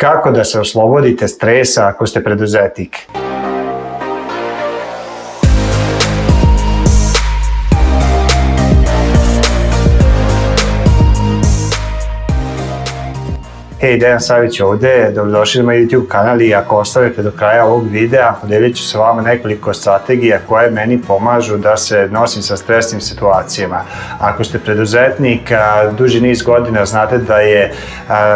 kako da se oslobodite stresa ako ste preduzetnik. Hej, Dejan Savić ovde, dobrodošli na moj YouTube kanal i ako ostavite do kraja ovog videa, podelit ću sa vama nekoliko strategija koje meni pomažu da se nosim sa stresnim situacijama. Ako ste preduzetnik, duži niz godina znate da je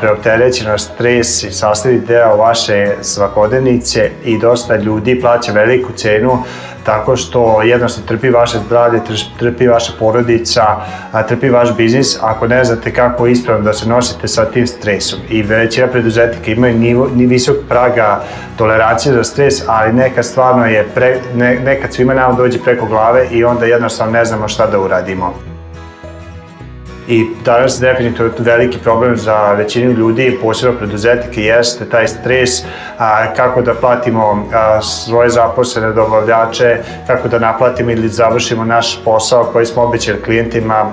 preopterećenost, stres i sastavni deo vaše svakodnevnice i dosta ljudi plaća veliku cenu tako što jednostavno trpi vaše zdravlje, trpi vaša porodica, trpi vaš biznis ako ne znate kako ispravno da se nosite sa tim stresom. I većina preduzetnika imaju nivo, ni visok praga tolerancije za stres, ali nekad stvarno je, pre, ne, nekad svima nama dođe preko glave i onda jednostavno ne znamo šta da uradimo. I danas definitivno veliki problem za većinu ljudi, posebno preduzetnike, jeste taj stres, a, kako da platimo a, svoje zaposlene dobavljače, kako da naplatimo ili završimo naš posao koji smo obećali klijentima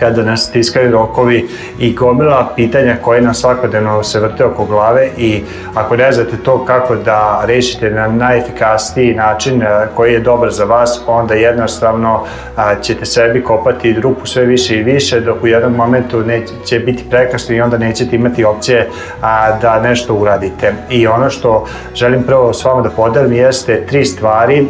kada nas stiskaju rokovi i gomila pitanja koje nam svakodnevno se vrte oko glave i ako ne znate to kako da rešite na najefikasniji način e, koji je dobar za vas, onda jednostavno e, ćete sebi kopati rupu sve više i više dok u jednom momentu neće biti prekasno i onda nećete imati opcije e, da nešto uradite. I ono što želim prvo s vama da podelim jeste tri stvari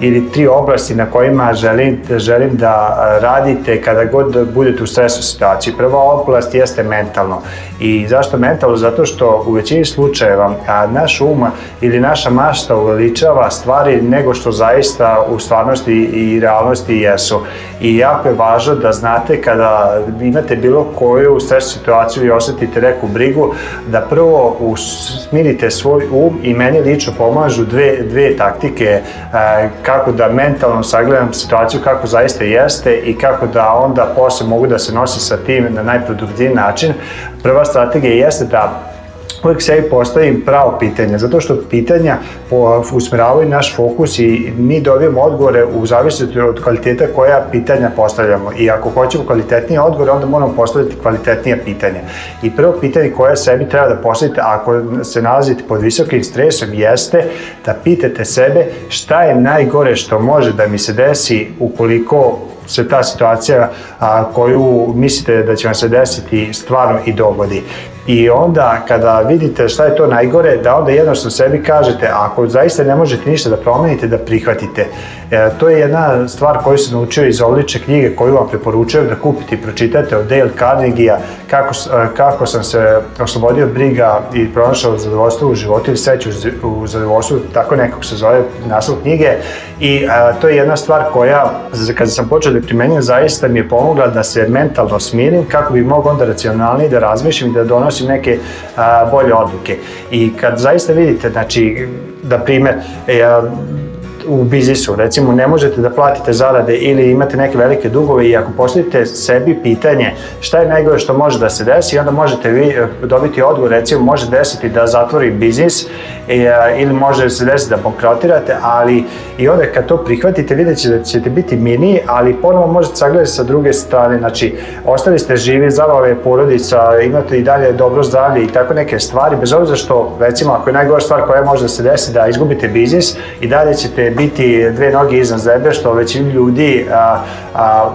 ili tri oblasti na kojima želim, želim da radite kada god budete u stresu situaciji. Prva oblast jeste mentalno. I zašto mentalno? Zato što u većini slučajeva a, naš um ili naša mašta uveličava stvari nego što zaista u stvarnosti i realnosti jesu. I jako je važno da znate kada imate bilo koju stres situaciju i osetite neku brigu, da prvo usmirite svoj um i meni lično pomažu dve, dve taktike a, e, kako da mentalno sagledam situaciju kako zaista jeste i kako da onda posle posao mogu da se nosi sa tim na najproduktivniji način, prva strategija jeste da uvek sebi postavim pravo pitanje, zato što pitanja usmeravaju naš fokus i mi dobijemo odgovore u zavisnosti od kvaliteta koja pitanja postavljamo. I ako hoćemo kvalitetnije odgovore, onda moramo postaviti kvalitetnije pitanja. I prvo pitanje koje sebi treba da postavite ako se nalazite pod visokim stresom jeste da pitate sebe šta je najgore što može da mi se desi ukoliko se ta situacija a, koju mislite da će vam se desiti stvarno i dogodi. I onda kada vidite šta je to najgore, da onda jednostavno sebi kažete, ako zaista ne možete ništa da promenite, da prihvatite. E, to je jedna stvar koju sam naučio iz odlične knjige koju vam preporučujem da kupite i pročitate od Dale Carnegie-a kako, e, kako sam se oslobodio briga i pronašao zadovoljstvo u životu ili sreću u zadovoljstvu, tako nekako se zove naslov knjige i a, e, to je jedna stvar koja, kada sam počeo da primenjam, zaista mi je pomogla da se mentalno smirim kako bi mogo onda racionalnije da razmišljam i da donosim neke a, e, bolje odluke. I kad zaista vidite, znači, da primer, e, u biznisu, recimo ne možete da platite zarade ili imate neke velike dugove i ako postavite sebi pitanje šta je najgore što može da se desi, onda možete vi eh, dobiti odgovor, recimo može desiti da zatvori biznis eh, ili može se desiti da bankrotirate, ali i onda kad to prihvatite vidjet ćete da ćete biti mini, ali ponovo možete sagledati sa druge strane, znači ostali ste živi, zabave, porodica, imate i dalje dobro zdravlje i tako neke stvari, bez obzira što recimo ako je najgore stvar koja može da se desi da izgubite biznis i dalje ćete biti dve noge iznad zebe, što većini ljudi a, a,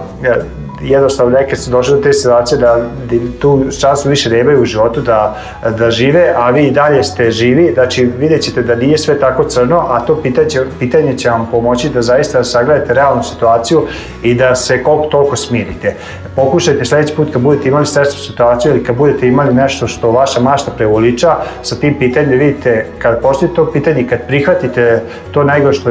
jednostavno neke su došle do te situacije da da tu šansu više nemaju u životu da, da žive, a vi i dalje ste živi, znači vidjet ćete da nije sve tako crno, a to pitanje pitanje će vam pomoći da zaista sagledate realnu situaciju i da se koliko toliko smirite. Pokušajte sledeći put kad budete imali stresnu situaciju ili kad budete imali nešto što vaša mašta prevoliča, sa tim pitanjem vidite kad postoji to pitanje, kad prihvatite to najgore što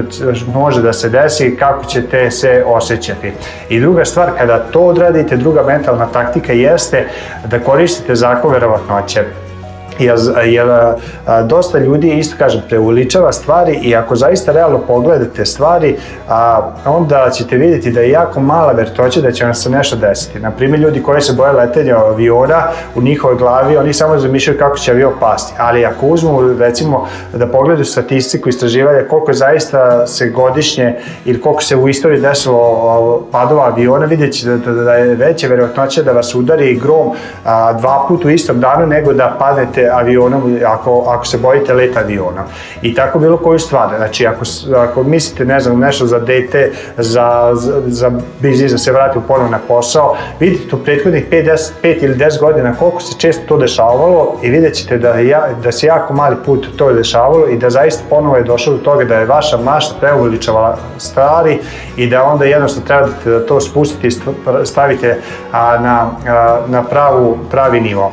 može da se desi, kako ćete se osjećati. I druga stvar, kada to odradite, druga mentalna taktika jeste da koristite zakove verovatnoće jer, jer a, dosta ljudi isto kažem preuličava stvari i ako zaista realno pogledate stvari a, onda ćete vidjeti da je jako mala vertoća da će vam se nešto desiti. Na primjer ljudi koji se boje letenja aviona u njihovoj glavi oni samo zamišljaju kako će avion pasti. Ali ako uzmu recimo da pogledaju statistiku istraživanja koliko zaista se godišnje ili koliko se u istoriji desilo padova aviona vidjet ćete da, da, da je veća vjerojatnoća da vas udari grom a, dva puta u istom danu nego da padnete avionom, ako, ako se bojite leta aviona. I tako bilo koju stvar. Znači, ako, ako mislite, ne znam, nešto za dete, za, za, za biznis, da se vrati ponovno na posao, vidite u prethodnih 5, 10, 5 ili 10 godina koliko se često to dešavalo i vidjet ćete da, ja, da se jako mali put to dešavalo i da zaista ponovo je došlo do toga da je vaša mašta preuveličavala stvari i da onda jednostavno trebate da to spustite i stavite a, na, a, na pravu, pravi nivo.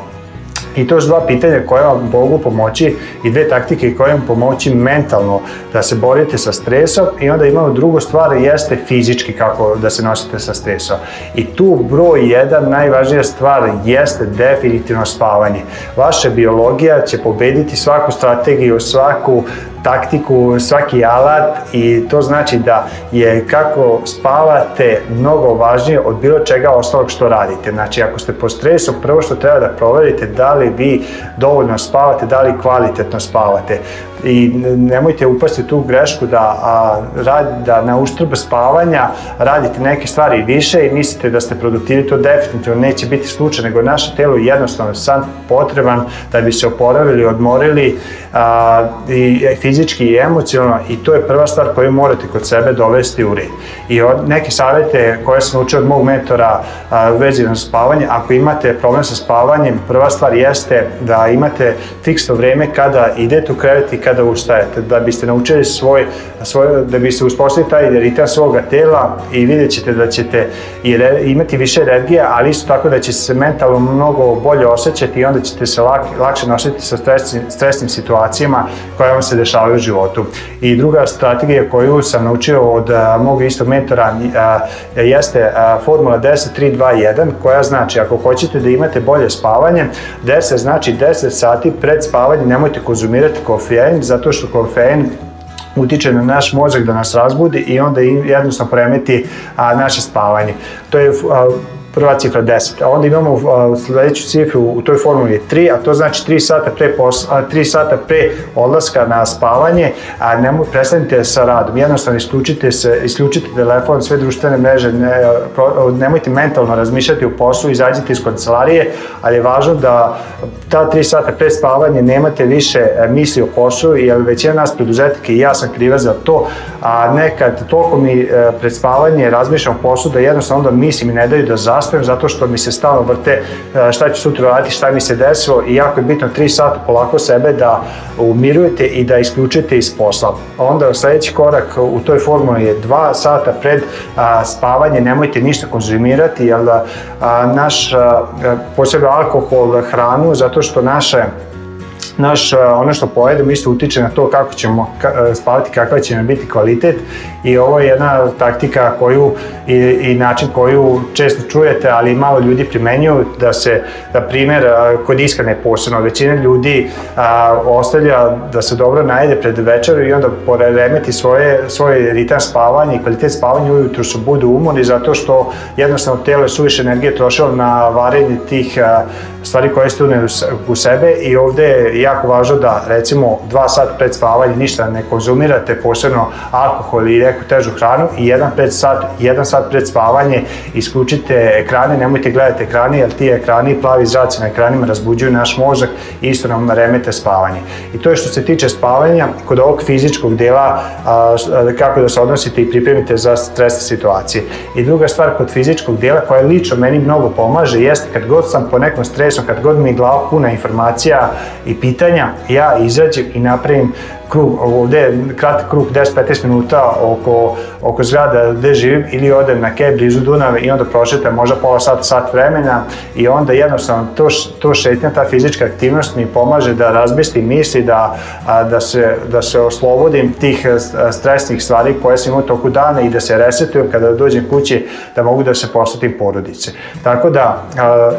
I to su dva pitanja koja vam mogu pomoći i dve taktike koje vam pomoći mentalno da se borite sa stresom i onda imamo drugu stvar jeste fizički kako da se nosite sa stresom. I tu broj jedan najvažnija stvar jeste definitivno spavanje. Vaša biologija će pobediti svaku strategiju, svaku taktiku, svaki alat i to znači da je kako spavate mnogo važnije od bilo čega ostalog što radite. Znači ako ste pod stresom, prvo što treba da proverite da li vi dovoljno spavate, da li kvalitetno spavate i nemojte upasti u tu grešku da, a, rad, da na uštrb spavanja radite neke stvari više i mislite da ste produktivni, to definitivno neće biti slučaj, nego naše telo je jednostavno san potreban da bi se oporavili, odmorili a, i fizički i emocionalno i to je prva stvar koju morate kod sebe dovesti u red. I od, neke savete koje sam učio od mog mentora a, vezano za spavanje, ako imate problem sa spavanjem, prva stvar jeste da imate fiksno vreme kada idete u krevet i kada kada ustajete, da biste naučili svoj, svoj da biste uspostavili taj ritam svoga tela i vidjet ćete da ćete i re, imati više energije, ali isto tako da će se mentalno mnogo bolje osjećati i onda ćete se lak, lakše nositi sa stresnim, stresnim situacijama koje vam se dešavaju u životu. I druga strategija koju sam naučio od a, mog istog mentora a, jeste a, formula 10-3-2-1 koja znači ako hoćete da imate bolje spavanje, 10 znači 10 sati pred spavanje nemojte konzumirati kofein, zato što kofein utiče na naš mozak da nas razbudi i onda jednostavno premeti a, naše spavanje. To je a, prva cifra 10, a onda imamo a, sledeću cifru u toj formuli 3, a to znači 3 sata pre, pos, a, 3 sata pre odlaska na spavanje, a nemoj, prestanite sa radom, jednostavno isključite, se, isključite telefon, sve društvene mreže, ne, pro, nemojte mentalno razmišljati u poslu, izađite iz kancelarije, ali je važno da ta 3 sata pre spavanje nemate više e, misli o poslu, jer većina nas preduzetnika i ja sam kriva za to, a nekad toliko mi e, pred spavanje razmišljam o poslu da jednostavno onda mislim i ne daju da zastavim nastavim zato što mi se stalno vrte e, šta ću sutra raditi, šta mi se desilo i jako je bitno 3 sata polako sebe da umirujete i da isključite iz posla. Onda sledeći korak u toj formuli je 2 sata pred a, spavanje, nemojte ništa konzumirati jer da, a, naš, a, posebno alkohol, hranu, zato što naše naš, e, ono što pojedemo isto utiče na to kako ćemo e, spavati, kakva će nam biti kvalitet i ovo je jedna taktika koju i, i način koju često čujete, ali malo ljudi primenjuju da se, da primer e, kod ishrane posebno, većina ljudi a, ostavlja da se dobro najede pred večeru i onda poremeti svoje, svoj ritam spavanja i kvalitet spavanja ujutru su budu umorni zato što jednostavno telo je suviše energije trošilo na varenje tih a, stvari koje ste uneli u sebe i ovde je jako važno da recimo dva sat pred spavanje ništa ne konzumirate, posebno alkohol i neku težu hranu i jedan, pred sat, jedan sat pred spavanje isključite ekrane, nemojte gledati ekrani jer ti ekrani i plavi zraci na ekranima razbuđuju naš mozak i isto nam naremete spavanje. I to je što se tiče spavanja, kod ovog fizičkog dela a, kako da se odnosite i pripremite za stresne situacije. I druga stvar kod fizičkog dela koja lično meni mnogo pomaže jeste kad god sam po nekom stresu, kad god mi je glava puna informacija i pitanja pitanja, ja izađem i napravim krug, je kratak krug 10-15 minuta oko, oko zgrada gdje živim ili odem na kej blizu Dunave i onda prošetam možda pola sata, sat vremena i onda jednostavno to, to šetnja, ta fizička aktivnost mi pomaže da razbistim misli, da, da, se, da se oslobodim tih stresnih stvari koje sam imao toku dana i da se resetujem kada dođem kući da mogu da se posvetim porodice. Tako da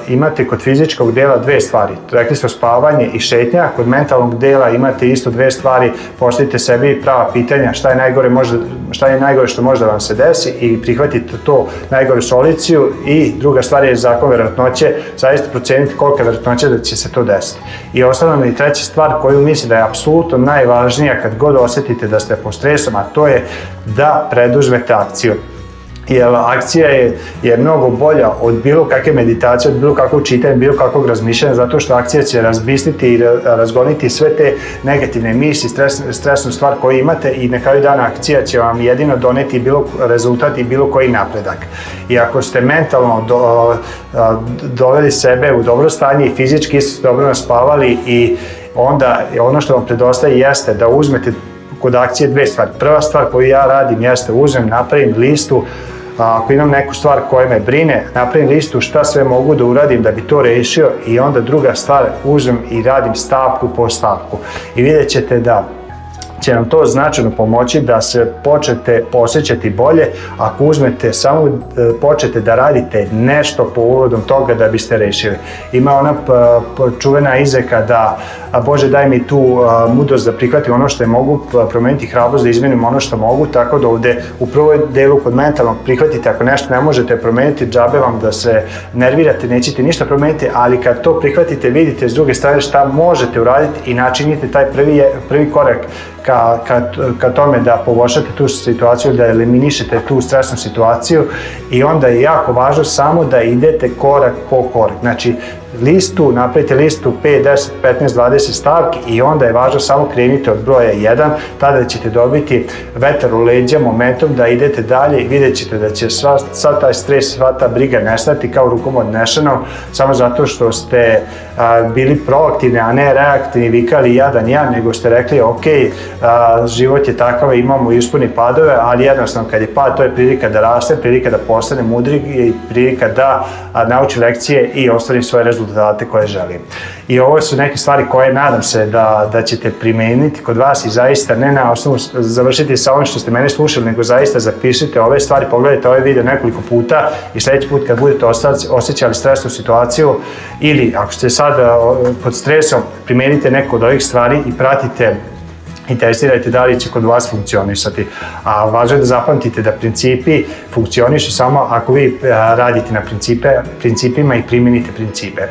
imate kod fizičkog dela dve stvari. Rekli smo spavanje i šetnja, kod mentalnog dela imate isto dve stvari, postavite sebi prava pitanja šta je najgore, možda, šta je najgore što može da vam se desi i prihvatite to najgore soliciju i druga stvar je zakon verovatnoće, zaista proceniti kolika je verovatnoća da će se to desiti. I ostalo mi treća stvar koju mislim da je apsolutno najvažnija kad god osetite da ste pod stresom, a to je da preduzmete akciju jer akcija je, je mnogo bolja od bilo kakve meditacije, od bilo kakvog čitanja, bilo kakvog razmišljanja, zato što akcija će razbisliti i razgoniti sve te negativne misli, stres, stresnu stvar koju imate i na kraju dana akcija će vam jedino doneti bilo rezultat i bilo koji napredak. I ako ste mentalno do, doveli sebe u dobro stanje i fizički isto dobro naspavali i onda ono što vam predostaje jeste da uzmete kod akcije dve stvari. Prva stvar koju ja radim jeste uzmem, napravim listu ako imam neku stvar koja me brine, napravim listu šta sve mogu da uradim da bi to rešio i onda druga stvar uzmem i radim stavku po stavku. I vidjet ćete da će nam to značajno pomoći da se počete posjećati bolje ako uzmete samo e, počete da radite nešto povodom toga da biste rešili. Ima ona čuvena izreka da a Bože daj mi tu mudrost da prihvatim ono što je mogu, promeniti hrabrost da izmenim ono što mogu, tako da ovde u prvoj delu kod mentalnog prihvatite ako nešto ne možete promeniti, džabe vam da se nervirate, nećete ništa promeniti, ali kad to prihvatite, vidite s druge strane šta možete uraditi i načinite taj prvi, prvi korak ka, ka, ka tome da poboljšate tu situaciju, da eliminišete tu stresnu situaciju i onda je jako važno samo da idete korak po korak. Znači, listu, napravite listu 5, 10, 15, 20 stavki i onda je važno samo krenite od broja 1, tada ćete dobiti vetar u leđa momentom da idete dalje i vidjet ćete da će sva, sva taj stres, sva ta briga nestati kao rukom odnešenom, samo zato što ste a, bili proaktivni, a ne reaktivni, vikali jadan ja, nego ste rekli ok, a, život je takav, imamo ispuni padove, ali jednostavno kad je pad, to je prilika da raste, prilika da postane mudri i prilika da a, nauči lekcije i ostvari svoje rezultate rezultate koje želim. I ovo su neke stvari koje nadam se da, da ćete primeniti kod vas i zaista ne na osnovu završiti sa onim što ste mene slušali, nego zaista zapišite ove stvari, pogledajte ovaj video nekoliko puta i sledeći put kad budete osjećali stresnu situaciju ili ako ste sad pod stresom, primenite neko od ovih stvari i pratite i testirajte da li će kod vas funkcionisati. A važno je da zapamtite da principi funkcionišu samo ako vi e, radite na principe, principima i primenite principe.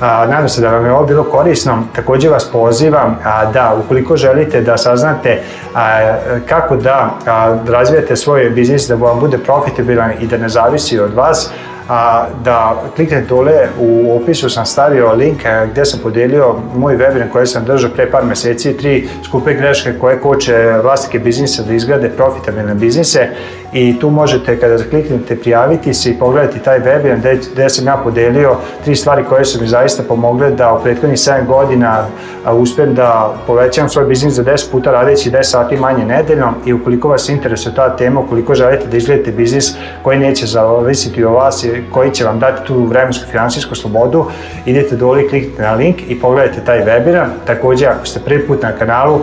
A, nadam se da vam je ovo bilo korisno. Takođe vas pozivam a, da ukoliko želite da saznate a, kako da a, razvijate svoj biznis da vam bude profitabilan i da ne zavisi od vas, a, da kliknete dole, u opisu sam stavio link e, gde sam podelio moj webinar koji sam držao pre par meseci, tri skupe greške koje koče vlastnike biznisa da izgrade profitabilne biznise i tu možete kada kliknete prijaviti se i pogledati taj webinar gde, gde sam ja podelio tri stvari koje su mi zaista pomogle da u prethodnih 7 godina uspem da povećam svoj biznis za 10 puta radeći 10 sati manje nedeljno i ukoliko vas interesuje ta tema, ukoliko želite da izgledate biznis koji neće zavisiti o vas i koji će vam dati tu vremensku finansijsku slobodu, idete dole i kliknite na link i pogledajte taj webinar. Takođe, ako ste prvi put na kanalu,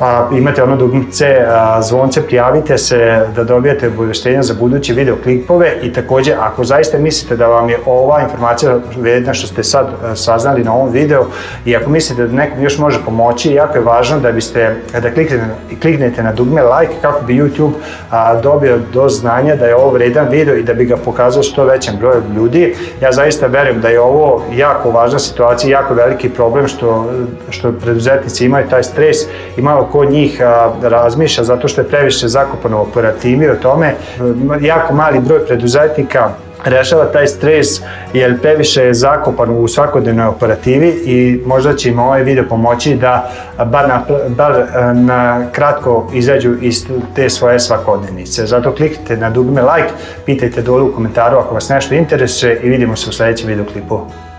Pa imate ono dugmice zvonce, prijavite se da dobijete obaveštenja za buduće video klipove i takođe ako zaista mislite da vam je ova informacija vredna što ste sad saznali na ovom videu i ako mislite da nekom još može pomoći, jako je važno da biste da kliknete, kliknete na dugme like kako bi YouTube a, dobio do znanja da je ovo vredan video i da bi ga pokazao što većem broju ljudi. Ja zaista verujem da je ovo jako važna situacija, jako veliki problem što, što preduzetnici imaju taj stres i malo ko njih razmišlja zato što je previše zakopano u operativi o tome. Jako mali broj preduzetnika rešava taj stres jer previše je zakopan u svakodnevnoj operativi i možda će im ovaj video pomoći da bar na, bar na kratko izađu iz te svoje svakodnevnice. Zato kliknite na dugme like, pitajte dole u komentaru ako vas nešto interesuje i vidimo se u sledećem videoklipu.